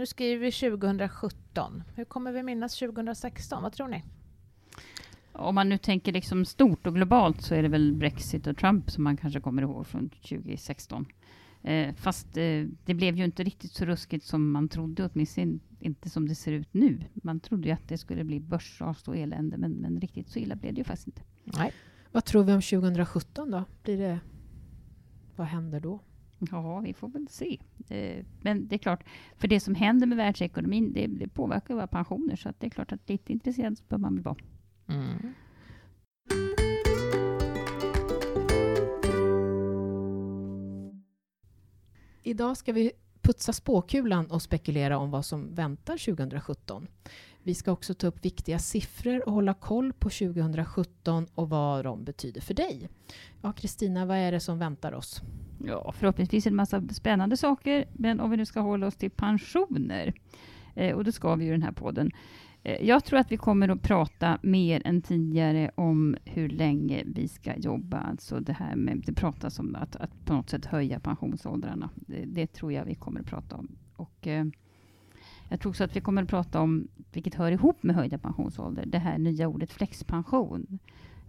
nu skriver vi 2017. Hur kommer vi minnas 2016? Vad tror ni? Om man nu tänker liksom stort och globalt så är det väl Brexit och Trump som man kanske kommer ihåg från 2016. Eh, fast eh, det blev ju inte riktigt så ruskigt som man trodde, åtminstone inte som det ser ut nu. Man trodde ju att det skulle bli börsras och elände, men, men riktigt så illa blev det ju faktiskt inte. Nej. Vad tror vi om 2017 då? Blir det, vad händer då? Ja, vi får väl se. Eh, men det är klart, för det som händer med världsekonomin, det, det påverkar våra pensioner, så det är klart att lite intresserad bör man väl vara. Mm. Idag ska vi putsa spåkulan och spekulera om vad som väntar 2017. Vi ska också ta upp viktiga siffror och hålla koll på 2017 och vad de betyder för dig. Ja, Kristina, vad är det som väntar oss? Ja, förhoppningsvis en massa spännande saker, men om vi nu ska hålla oss till pensioner, eh, och det ska vi ju i den här podden, eh, jag tror att vi kommer att prata mer än tidigare om hur länge vi ska jobba. Alltså det här med, det pratas om att, att på något sätt höja pensionsåldrarna. Det, det tror jag vi kommer att prata om. Och, eh, jag tror också att vi kommer att prata om, vilket hör ihop med höjda pensionsålder, det här nya ordet flexpension.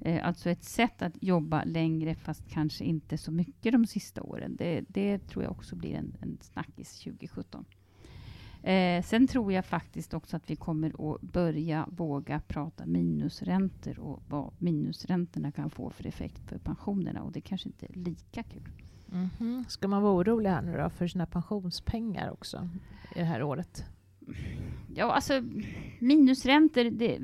Eh, alltså ett sätt att jobba längre, fast kanske inte så mycket de sista åren. Det, det tror jag också blir en, en snackis 2017. Eh, sen tror jag faktiskt också att vi kommer att börja våga prata minusräntor och vad minusräntorna kan få för effekt för pensionerna. Och det kanske inte är lika kul. Mm -hmm. Ska man vara orolig här nu då för sina pensionspengar också i det här året? Ja, alltså minusräntor, det,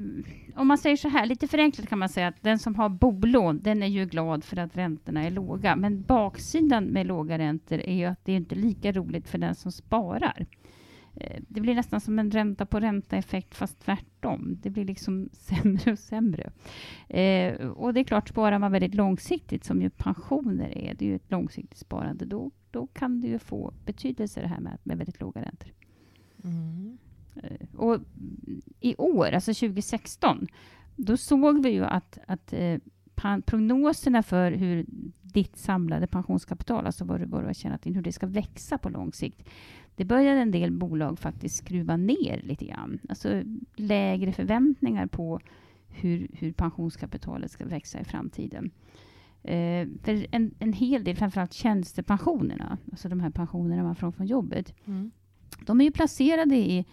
om man säger så här, lite förenklat kan man säga att den som har bolån, den är ju glad för att räntorna är låga. Men baksidan med låga räntor är ju att det är inte lika roligt för den som sparar. Eh, det blir nästan som en ränta på ränta-effekt, fast tvärtom. Det blir liksom sämre och sämre. Eh, och det är klart, sparar man väldigt långsiktigt, som ju pensioner är, det är ju ett långsiktigt sparande, då, då kan det ju få betydelse det här med, med väldigt låga räntor. Mm. Och i år, alltså 2016, då såg vi ju att, att eh, prognoserna för hur ditt samlade pensionskapital, alltså vad du, vad du har tjänat in, hur det ska växa på lång sikt, det började en del bolag faktiskt skruva ner lite grann. Alltså lägre förväntningar på hur, hur pensionskapitalet ska växa i framtiden. Eh, för en, en hel del, framförallt tjänstepensionerna, alltså de här pensionerna man får från jobbet, mm de är ju placerade i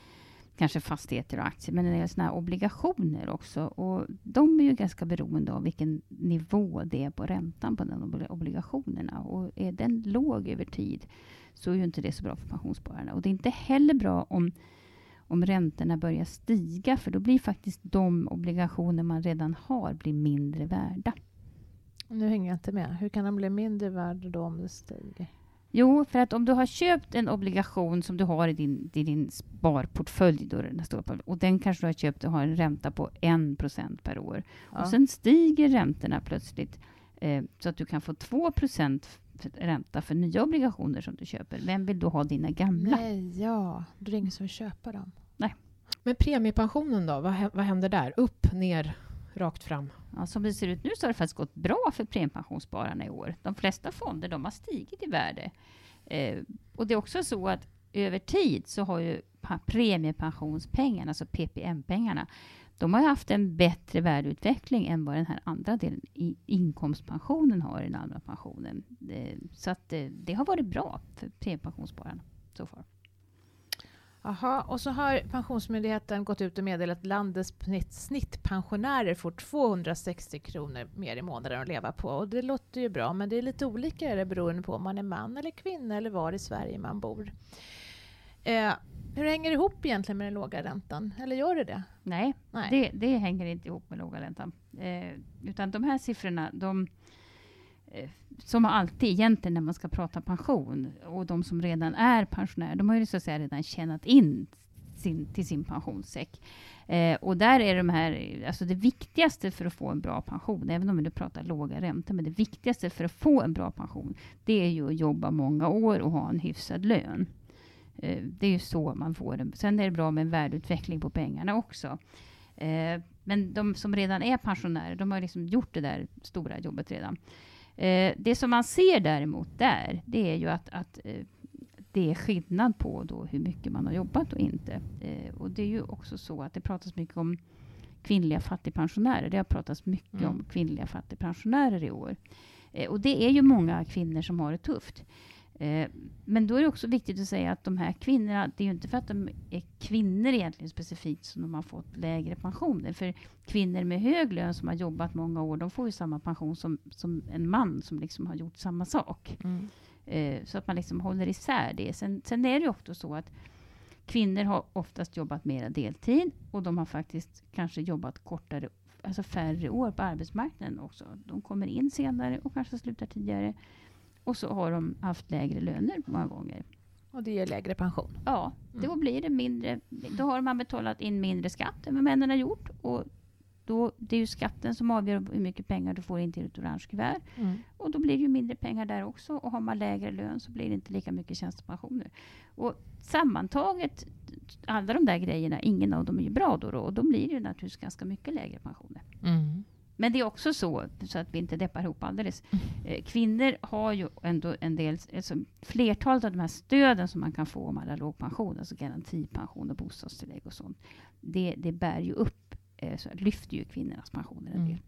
kanske fastigheter och aktier, men det är såna obligationer också. Och de är ju ganska beroende av vilken nivå det är på räntan på de obligationerna. Och är den låg över tid så är ju inte det så bra för pensionsspararna. Och det är inte heller bra om, om räntorna börjar stiga, för då blir faktiskt de obligationer man redan har blir mindre värda. Nu hänger jag inte med. Hur kan de bli mindre värda då om det stiger? Jo, för att om du har köpt en obligation som du har i din, i din sparportfölj då, den står på, och den kanske du har köpt och har en ränta på 1% per år. Ja. Och sen stiger räntorna plötsligt eh, så att du kan få 2% ränta för nya obligationer som du köper. Vem vill då ha dina gamla? Nej, ja, då är det ingen som vill köpa dem. Nej. Men premiepensionen då, vad, vad händer där? Upp, ner, rakt fram? Ja, som det ser ut nu så har det faktiskt gått bra för premiepensionsspararna i år. De flesta fonder de har stigit i värde. Eh, och det är också så att över tid så har ju premiepensionspengarna, alltså PPM-pengarna, de har haft en bättre värdeutveckling än vad den här andra delen i inkomstpensionen har i den allmänna pensionen. Eh, så att det, det har varit bra för premiepensionsspararna så far. Aha, och så har Pensionsmyndigheten gått ut och meddelat att landets snittpensionärer får 260 kronor mer i månaden att leva på. Och det låter ju bra, men det är lite olika är det beroende på om man är man eller kvinna eller var i Sverige man bor. Eh, hur hänger det ihop egentligen med den låga räntan? Eller gör det det? Nej, Nej. Det, det hänger inte ihop med låga räntan. Eh, utan de här siffrorna, de, Eh, som alltid egentligen när man ska prata pension, och de som redan är pensionärer, de har ju så att säga redan tjänat in sin, till sin pensionssäck. Eh, och där är de här, alltså det viktigaste för att få en bra pension, även om vi nu pratar låga räntor, men det viktigaste för att få en bra pension, det är ju att jobba många år och ha en hyfsad lön. Eh, det är ju så man får den. Sen är det bra med en värdeutveckling på pengarna också. Eh, men de som redan är pensionärer, de har liksom gjort det där stora jobbet redan. Eh, det som man ser däremot där, det är ju att, att det är skillnad på då hur mycket man har jobbat och inte. Eh, och det är ju också så att det pratas mycket om kvinnliga fattigpensionärer. Det har pratats mycket Mm. om kvinnliga fattigpensionärer i år. Eh, och det är ju många kvinnor som har det tufft. Eh, men då är det också viktigt att säga att de här kvinnorna, det är ju inte för att de är kvinnor egentligen specifikt som de har fått lägre pensioner. För kvinnor med hög lön som har jobbat många år, de får ju samma pension som, som en man som liksom har gjort samma sak. Mm. Eh, så att man liksom håller isär det. Sen, sen är det ju ofta så att kvinnor har oftast jobbat mera deltid och de har faktiskt kanske jobbat kortare, alltså färre år på arbetsmarknaden också. De kommer in senare och kanske slutar tidigare. Och så har de haft lägre löner många gånger. Och det ger lägre pension. Ja, då Mm. blir det mindre. Då har man betalat in mindre skatt än vad männen har gjort. Och då, det är ju skatten som avgör hur mycket pengar du får in till ett orange kuvert. Mm. Och då blir det ju mindre pengar där också. Och har man lägre lön så blir det inte lika mycket tjänstepensioner. Och sammantaget, alla de där grejerna, ingen av dem är ju bra då. då och då blir det ju naturligtvis ganska mycket lägre pensioner. Mm. Men det är också så, så att vi inte deppar ihop alldeles. Eh, kvinnor har ju ändå en del, alltså flertalet av de här stöden som man kan få om man har låg pension, alltså garantipension och bostadstillägg och sånt, det, det bär ju upp, eh, så lyfter ju kvinnornas pensioner en Mm. del.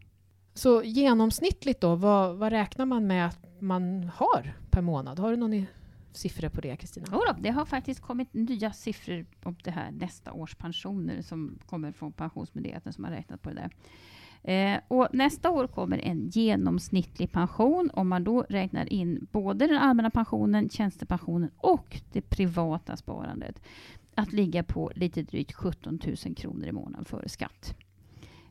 Så genomsnittligt då, vad, vad räknar man med att man har per månad? Har du någon siffror på det, Kristina? Jo det har faktiskt kommit nya siffror om det här nästa års pensioner som kommer från Pensionsmyndigheten som har räknat på det där. Eh, och nästa år kommer en genomsnittlig pension om man då räknar in både den allmänna pensionen, tjänstepensionen och det privata sparandet att ligga på lite drygt 17 000 kronor i månaden före skatt.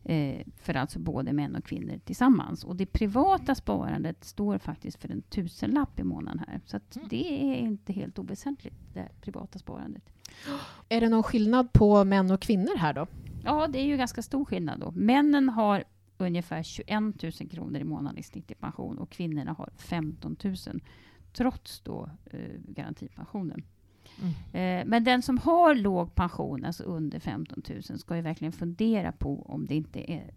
Eh, för alltså både män och kvinnor tillsammans. Och det privata sparandet står faktiskt för en tusenlapp i månaden här. Så Mm. det är inte helt oväsentligt, det privata sparandet. Är det någon skillnad på män och kvinnor här då? Ja, det är ju ganska stor skillnad då. Männen har ungefär 21 000 kronor i månaden i snitt i pension och kvinnorna har 15 000 trots då eh, garantipensionen. Mm. Eh, men den som har låg pension, alltså under 15 000, ska ju verkligen fundera på om det inte är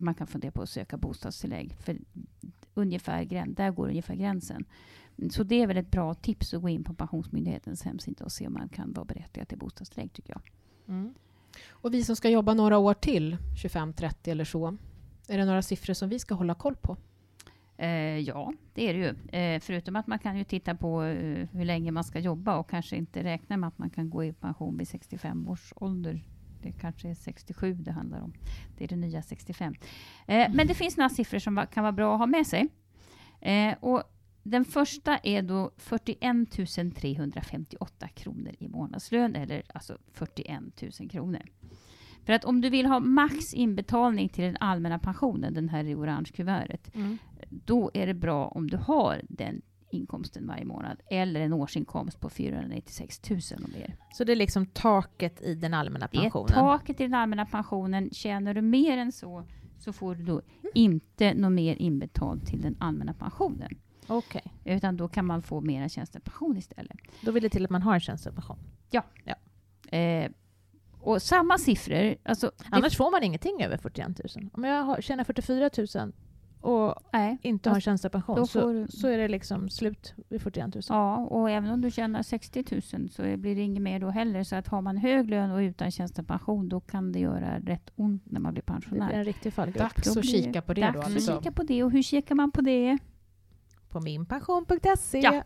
man kan fundera på att söka bostadstillägg. För ungefär, där går ungefär gränsen. Så det är väl ett bra tips att gå in på Pensionsmyndighetens hemsida och se om man kan vara berättigad till bostadstillägg tycker jag. Mm. Och vi som ska jobba några år till, 25-30 eller så, är det några siffror som vi ska hålla koll på? Eh, ja, det är det ju. Eh, förutom att man kan ju titta på eh, hur länge man ska jobba och kanske inte räkna med att man kan gå i pension vid 65 års ålder. Det kanske är 67 det handlar om. Det är det nya 65. Eh, men det finns några siffror som va- kan vara bra att ha med sig. Eh, och den första är då 41 358 kronor i månadslön, eller alltså 41 000 kronor. För att om du vill ha max inbetalning till den allmänna pensionen, den här i orange kuvertet, Mm. då är det bra om du har den inkomsten varje månad eller en årsinkomst på 496 000 och mer. Så det är liksom taket i den allmänna Det är pensionen? taket i den allmänna pensionen. Tjänar du mer än så så får du då inte något mer inbetalt till den allmänna pensionen. Okej. Utan då kan man få mera tjänstepension istället. Då vill det till att man har en tjänstepension. Eh, och samma siffror, alltså... det- Annars får man ingenting över 41 000. Om jag har, tjänar 44 000 och nej, inte har tjänstepension då så, får du- så är det liksom slut vid 41 000. Ja, och även om du tjänar 60 000 så blir det inget mer då heller. Så att har man hög lön och utan tjänstepension då kan det göra rätt ont när man blir Det pensionär. blir en riktig fallgrupp. Dags att kika på det Dags då. att Alltså. kika på det. Och hur kikar man på det? På minpension.se. Ja.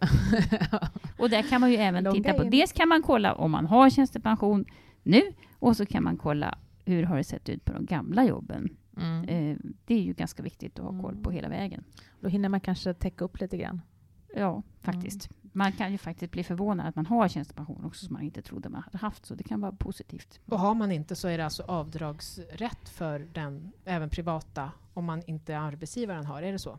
Och där kan man ju även Logga titta på, in. dels kan man kolla om man har tjänstepension nu och så kan man kolla hur har det sett ut på de gamla jobben. Mm. Eh, det är ju ganska viktigt att ha koll på Mm. hela vägen. Då hinner man kanske täcka upp lite grann. Ja, faktiskt. Man kan ju faktiskt bli förvånad att man har tjänstepension också som man inte trodde man hade haft. Så det kan vara positivt. Och har man inte så är det alltså avdragsrätt för den, även privata, om man inte arbetsgivaren har. Är det så?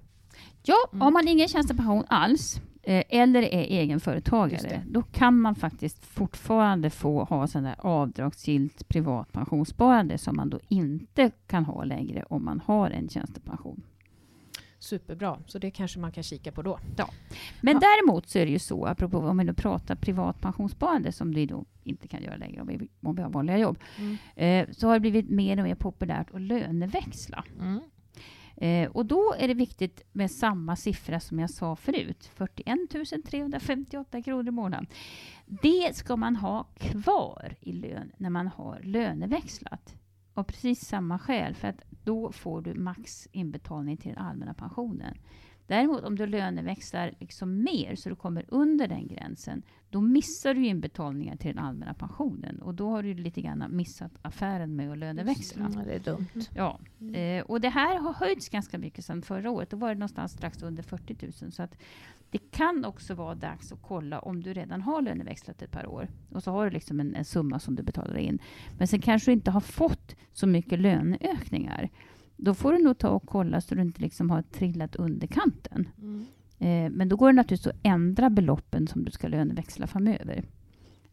Ja, Mm. har man ingen tjänstepension alls eh, eller är egenföretagare, då kan man faktiskt fortfarande få ha sån där avdragsgillt privat pensionssparande som man då inte kan ha längre om man har en tjänstepension. Superbra, så det kanske man kan kika på då. Men Ja. däremot så är det ju så, apropå om vi nu pratar privat pensionssparande, som vi då inte kan göra längre om vi, om vi har vanliga jobb, Mm. eh, så har det blivit mer och mer populärt att löneväxla. Mm. Eh, och då är det viktigt med samma siffra som jag sa förut, 41 358 kronor i månaden. Det ska man ha kvar i lön när man har löneväxlat. Av precis samma skäl, för att då får du max inbetalning till den allmänna pensionen. Däremot om du löneväxlar liksom mer, så du kommer under den gränsen, då missar du inbetalningar till den allmänna pensionen. Och då har du lite grann missat affären med att löneväxla. Mm, det är dumt. Ja, eh, och det här har höjts ganska mycket sedan förra året. Då var det någonstans strax under 40 000. Så att det kan också vara dags att kolla om du redan har löneväxlat ett par år. Och så har du liksom en, en summa som du betalar in. Men sen kanske du inte har fått så mycket löneökningar. Då får du nog ta och kolla så du inte liksom har trillat under kanten. Mm. Eh, men då går det naturligtvis att ändra beloppen som du ska löneväxla framöver.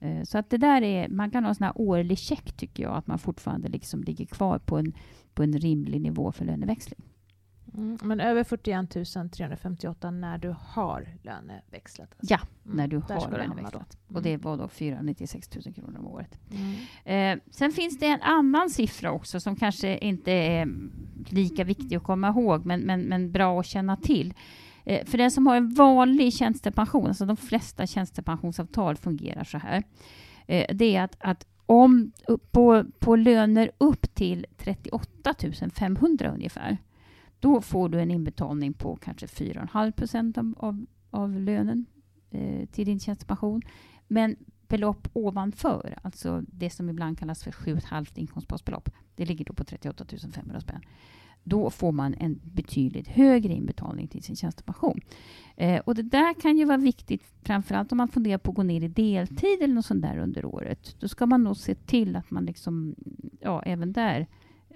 Eh, så att det där är, man kan ha en sån här årlig check tycker jag, att man fortfarande liksom ligger kvar på en, på en rimlig nivå för löneväxling. Mm. Men över 41 358 när du har löneväxlat? Alltså. Ja, Mm. när du har löneväxlat. då. Och det Mm. var då 496 000 kronor om året. Mm. Eh, sen finns det en annan siffra också som kanske inte är lika viktig att komma ihåg, men, men, men bra att känna till. Eh, för den som har en vanlig tjänstepension, alltså de flesta tjänstepensionsavtal fungerar så här. Eh, det är att, att om på, på löner upp till 38 500 ungefär, då får du en inbetalning på kanske 4,5 procent av, av, av lönen eh, till din tjänstepension. Men belopp ovanför, alltså det som ibland kallas för 7,5 inkomstbasbelopp, det ligger då på 38 500 spänn. Då får man en betydligt högre inbetalning till sin tjänstepension. Eh, och det där kan ju vara viktigt, framförallt om man funderar på att gå ner i deltid eller något sånt där under året. Då ska man nog se till att man liksom, ja, även där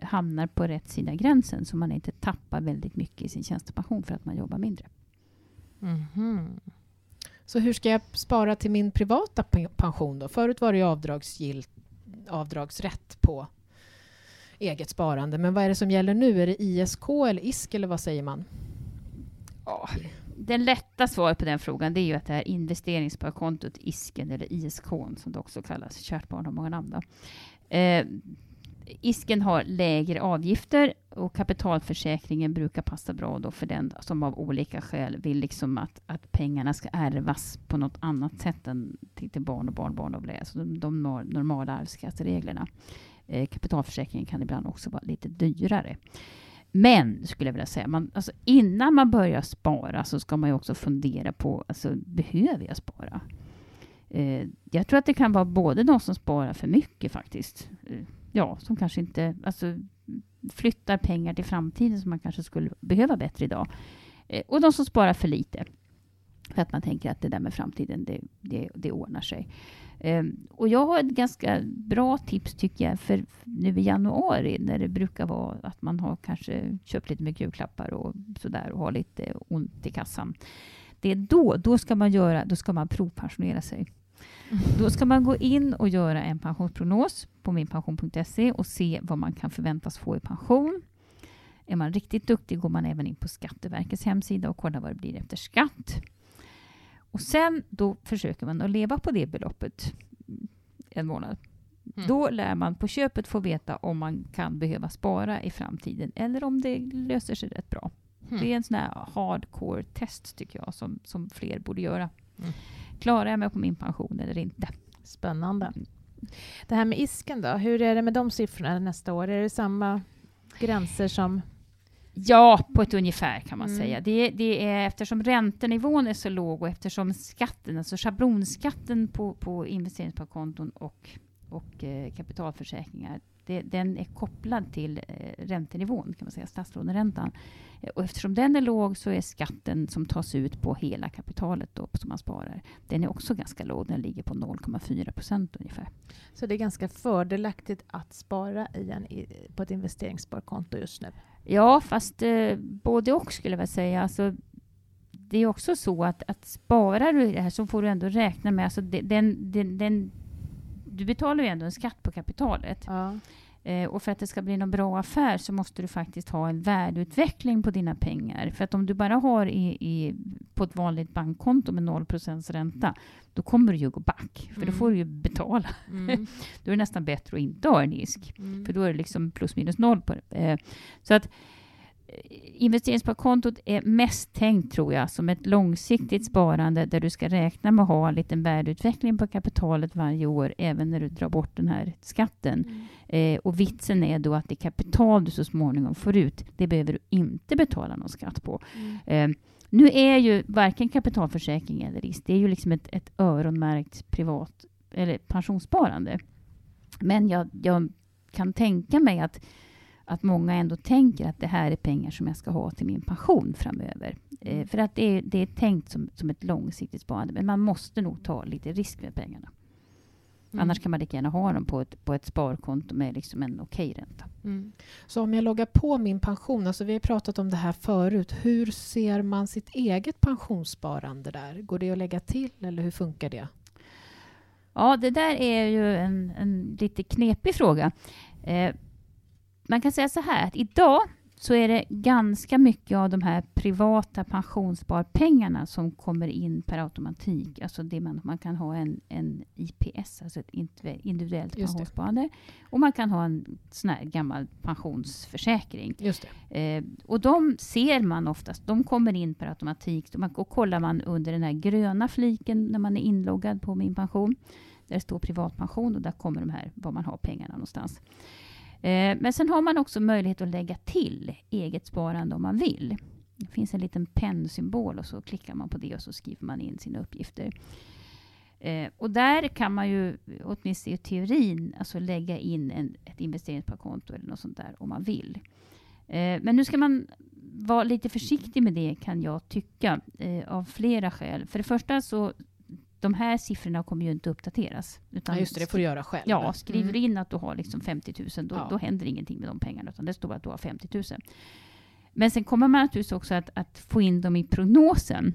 hamnar på rätt sida gränsen så man inte tappar väldigt mycket i sin tjänstepension för att man jobbar mindre. Mhm. Så hur ska jag spara till min privata pe- pension då? Förut var det ju avdragsgill, avdragsrätt på eget sparande. Men vad är det som gäller nu? Är det ISK eller ISK eller vad säger man? Ja, det lätta svaret på den frågan det är ju att det här investeringssparkontot, ISKen eller ISK som det också kallas, kärt barn har många namn. Då. Eh, ISKen har lägre avgifter och kapitalförsäkringen brukar passa bra då för den som av olika skäl vill liksom att, att pengarna ska ärvas på något annat sätt än till, till barn och barnbarn. Och alltså de, de normala arvsskattereglerna. Eh, kapitalförsäkringen kan ibland också vara lite dyrare. Men, skulle jag vilja säga, man, alltså, innan man börjar spara så ska man ju också fundera på, alltså, behöver jag spara? Eh, jag tror att det kan vara både de som sparar för mycket faktiskt, eh, ja, som kanske inte, alltså flyttar pengar till framtiden som man kanske skulle behöva bättre idag. Eh, och de som sparar för lite. För att man tänker att det där med framtiden, det, det, det ordnar sig. Eh, och jag har ett ganska bra tips tycker jag för nu i januari när det brukar vara att man har kanske köpt lite mycket julklappar och sådär och har lite ont i kassan. Det är då, då ska man göra, då ska man provpensionera sig. Då ska man gå in och göra en pensionsprognos på minpension.se och se vad man kan förväntas få i pension. Är man riktigt duktig går man även in på Skatteverkets hemsida och kollar vad det blir efter skatt. Och sen då försöker man att leva på det beloppet en månad. Mm. Då lär man på köpet få veta om man kan behöva spara i framtiden eller om det löser sig rätt bra. Mm. Det är en sån här hardcore test tycker jag som, som fler borde göra. Mm. Klarar jag mig på min pension eller inte? Spännande. Det här med isken då, hur är det med de siffrorna nästa år? Är det samma gränser som... Ja, på ett ungefär kan man Mm. säga. Det, det är eftersom räntenivån är så låg och eftersom skatten, alltså schablonskatten på, på investeringssparkonton och, och eh, kapitalförsäkringar, det, den är kopplad till eh, räntenivån, kan man säga, statslåneräntan. Eh, och eftersom den är låg så är skatten som tas ut på hela kapitalet då, som man sparar, den är också ganska låg. Den ligger på 0,4 procent ungefär. Så det är ganska fördelaktigt att spara i en, i, på ett investeringssparkonto just nu. Ja, fast eh, både och skulle jag vilja säga. Alltså, det är också så att, att sparar du i det här så får du ändå räkna med, alltså den, den, den, du betalar ju ändå en skatt på kapitalet. Ja. Eh, och för att det ska bli någon bra affär så måste du faktiskt ha en värdeutveckling på dina pengar. För att om du bara har i, i, på ett vanligt bankkonto med 0 ränta, då kommer du ju gå back. För då Mm. får du ju betala. Mm. Då är det nästan bättre att inte ha en ISK. Mm. För då är det liksom plus minus noll på det. Eh, så att investeringssparkontot är mest tänkt, tror jag, som ett långsiktigt sparande där du ska räkna med att ha en liten värdeutveckling på kapitalet varje år, även när du drar bort den här skatten. Mm. Eh, och vitsen är då att det kapital du så småningom får ut, det behöver du inte betala någon skatt på. Mm. Eh, nu är ju varken kapitalförsäkring eller risk, det är ju liksom ett, ett öronmärkt privat eller pensionssparande. Men jag, jag kan tänka mig att, att många ändå tänker att det här är pengar som jag ska ha till min pension framöver. Eh, för att det är, det är tänkt som, som ett långsiktigt sparande, men man måste nog ta lite risk med pengarna. Mm. Annars kan man lika gärna ha dem på ett, på ett sparkonto med liksom en okej ränta. Mm. Så om jag loggar på min pension, alltså vi har pratat om det här förut, hur ser man sitt eget pensionssparande där? Går det att lägga till eller hur funkar det? Ja, det där är ju en, en lite knepig fråga. Eh, man kan säga så här att idag så är det ganska mycket av de här privata pensionssparpengarna som kommer in per automatik. Alltså det man, man kan ha en, en IPS, alltså ett indiv- individuellt Just det. pensionssparande. Och man kan ha en sån här gammal pensionsförsäkring. Just det. Eh, och de ser man oftast, de kommer in per automatik. Och man, och kollar man under den här gröna fliken när man är inloggad på min pension. Där står privatpension och där kommer de här, var man har pengarna någonstans. Eh, men sen har man också möjlighet att lägga till eget sparande om man vill. Det finns en liten pennsymbol och så klickar man på det och så skriver man in sina uppgifter. Eh, och där kan man ju, åtminstone i teorin, alltså lägga in en, ett investeringssparkonto eller något sånt där om man vill. Eh, men nu ska man vara lite försiktig med det kan jag tycka, eh, av flera skäl. För det första så, de här siffrorna kommer ju inte uppdateras. Utan Ja, just det, det får du göra själv. Ja, skriver Mm. du in att du har liksom 50 000, då, Ja. då händer ingenting med de pengarna, utan det står att du har 50 000. Men sen kommer man naturligtvis också att, att få in dem i prognosen.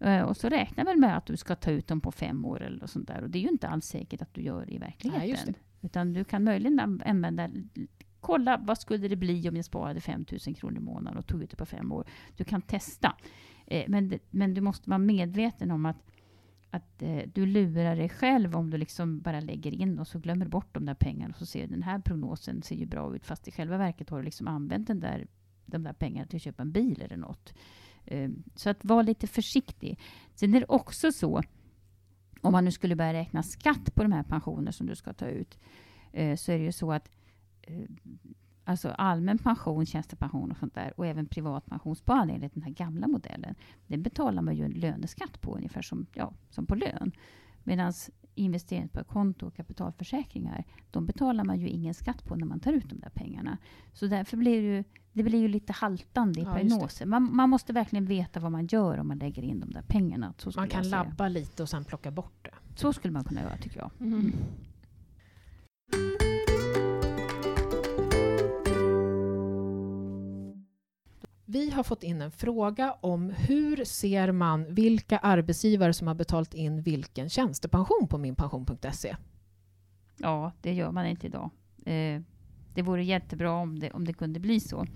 Eh, och så räknar man med att du ska ta ut dem på fem år eller något sånt där. Och det är ju inte alls säkert att du gör det i verkligheten. Nej, det. Utan du kan möjligen an- använda, kolla vad skulle det bli om jag sparade 5 000 kronor i månaden och tog ut det på fem år. Du kan testa. Eh, men, men du måste vara medveten om att att eh, du lurar dig själv om du liksom bara lägger in och så glömmer bort de där pengarna och så ser den här prognosen ser ju bra ut fast i själva verket har du liksom använt den där, de där pengarna till att köpa en bil eller något. Eh, så att vara lite försiktig. Sen är det också så om man nu skulle börja räkna skatt på de här pensioner som du ska ta ut eh, så är det ju så att eh, alltså allmän pension, tjänstepension och sånt där och även privat pensionssparande enligt den här gamla modellen den betalar man ju en löneskatt på ungefär som, ja, som på lön. Medan investeringssparkonto och kapitalförsäkringar, de betalar man ju ingen skatt på när man tar ut de där pengarna. Så därför blir det ju, det blir ju lite haltande i Ja, prognoser. Man, man måste verkligen veta vad man gör om man lägger in de där pengarna. Man kan labba lite och sen plocka bort det. Så skulle man kunna göra tycker jag. Mm. Vi har fått in en fråga om hur ser man vilka arbetsgivare som har betalt in vilken tjänstepension på minpension.se? Ja, det gör man inte idag. Eh, det vore jättebra om det, om det kunde bli så.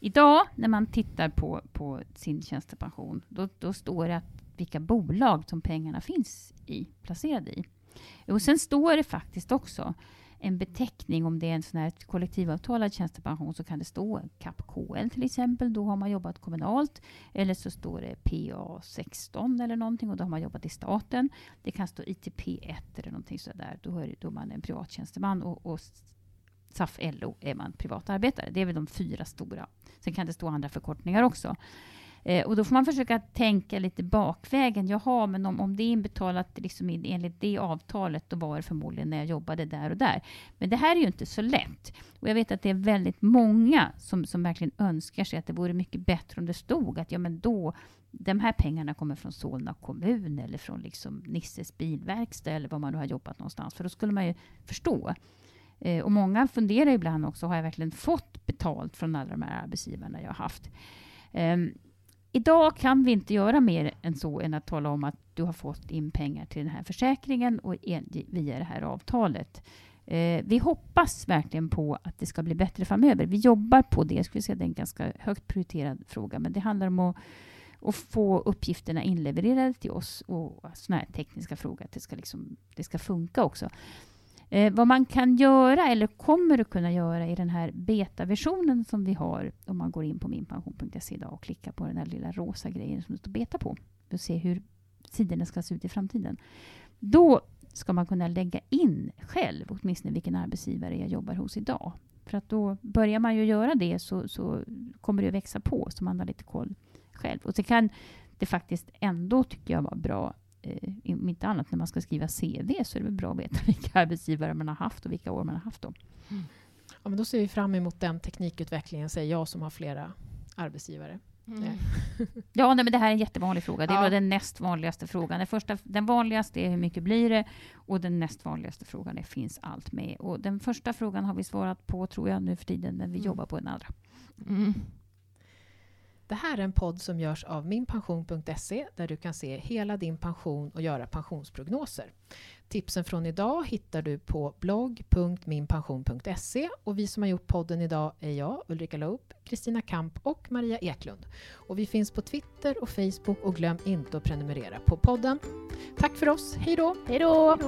Idag när man tittar på, på sin tjänstepension, då, då står det att vilka bolag som pengarna finns i, placerade i. Och sen står det faktiskt också en beteckning, om det är en sån här kollektivavtalad tjänstepension så kan det stå KAP-KL till exempel, då har man jobbat kommunalt. Eller så står det PA16 eller någonting och då har man jobbat i staten. Det kan stå ITP1 eller någonting sådär, då är, då är man en privattjänsteman och, och SAF-LO är man privatarbetare. Det är väl de fyra stora. Sen kan det stå andra förkortningar också. Eh, och då får man försöka tänka lite bakvägen. Jaha, men om, om det är inbetalat liksom in, enligt det avtalet, då var det förmodligen när jag jobbade där och där. Men det här är ju inte så lätt. Och jag vet att det är väldigt många som, som verkligen önskar sig att det vore mycket bättre om det stod att ja, men då, de här pengarna kommer från Solna kommun eller från liksom Nisses bilverkstad eller var man nu har jobbat någonstans. För då skulle man ju förstå. Eh, och många funderar ibland också, har jag verkligen fått betalt från alla de här arbetsgivarna jag har haft? Ehm, idag kan vi inte göra mer än så än att tala om att du har fått in pengar till den här försäkringen och en, via det här avtalet. Eh, vi hoppas verkligen på att det ska bli bättre framöver. Vi jobbar på det. Jag skulle säga det är en ganska högt prioriterad fråga, men det handlar om att, att få uppgifterna inlevererade till oss och sådana här tekniska frågor, att det ska, liksom, det ska funka också. Eh, vad man kan göra, eller kommer att kunna göra, i den här betaversionen som vi har, om man går in på minpension.se idag och klickar på den där lilla rosa grejen som det står beta på, för att se hur sidorna ska se ut i framtiden. Då ska man kunna lägga in själv, åtminstone vilken arbetsgivare jag jobbar hos idag. För att då börjar man ju göra det så, så kommer det att växa på, så man har lite koll själv. Och så kan det faktiskt ändå, tycker jag, vara bra eh, om inte annat när man ska skriva CV så är det väl bra att veta vilka arbetsgivare man har haft och vilka år man har haft dem. Ja, men då ser vi fram emot den teknikutvecklingen, säger jag som har flera arbetsgivare. Mm. Ja, nej, men det här är en jättevanlig fråga. Det Ja. var den näst vanligaste frågan. Den, första, den vanligaste är hur mycket blir det? Och den näst vanligaste frågan är finns allt med? Och den första frågan har vi svarat på, tror jag, nu för tiden, men vi Mm. jobbar på den andra. Mm. Det här är en podd som görs av minpension.se där du kan se hela din pension och göra pensionsprognoser. Tipsen från idag hittar du på blogg.minpension.se och vi som har gjort podden idag är jag, Ulrika Loop, Kristina Kamp och Maria Eklund. Och vi finns på Twitter och Facebook och glöm inte att prenumerera på podden. Tack för oss, hej då! Hej då!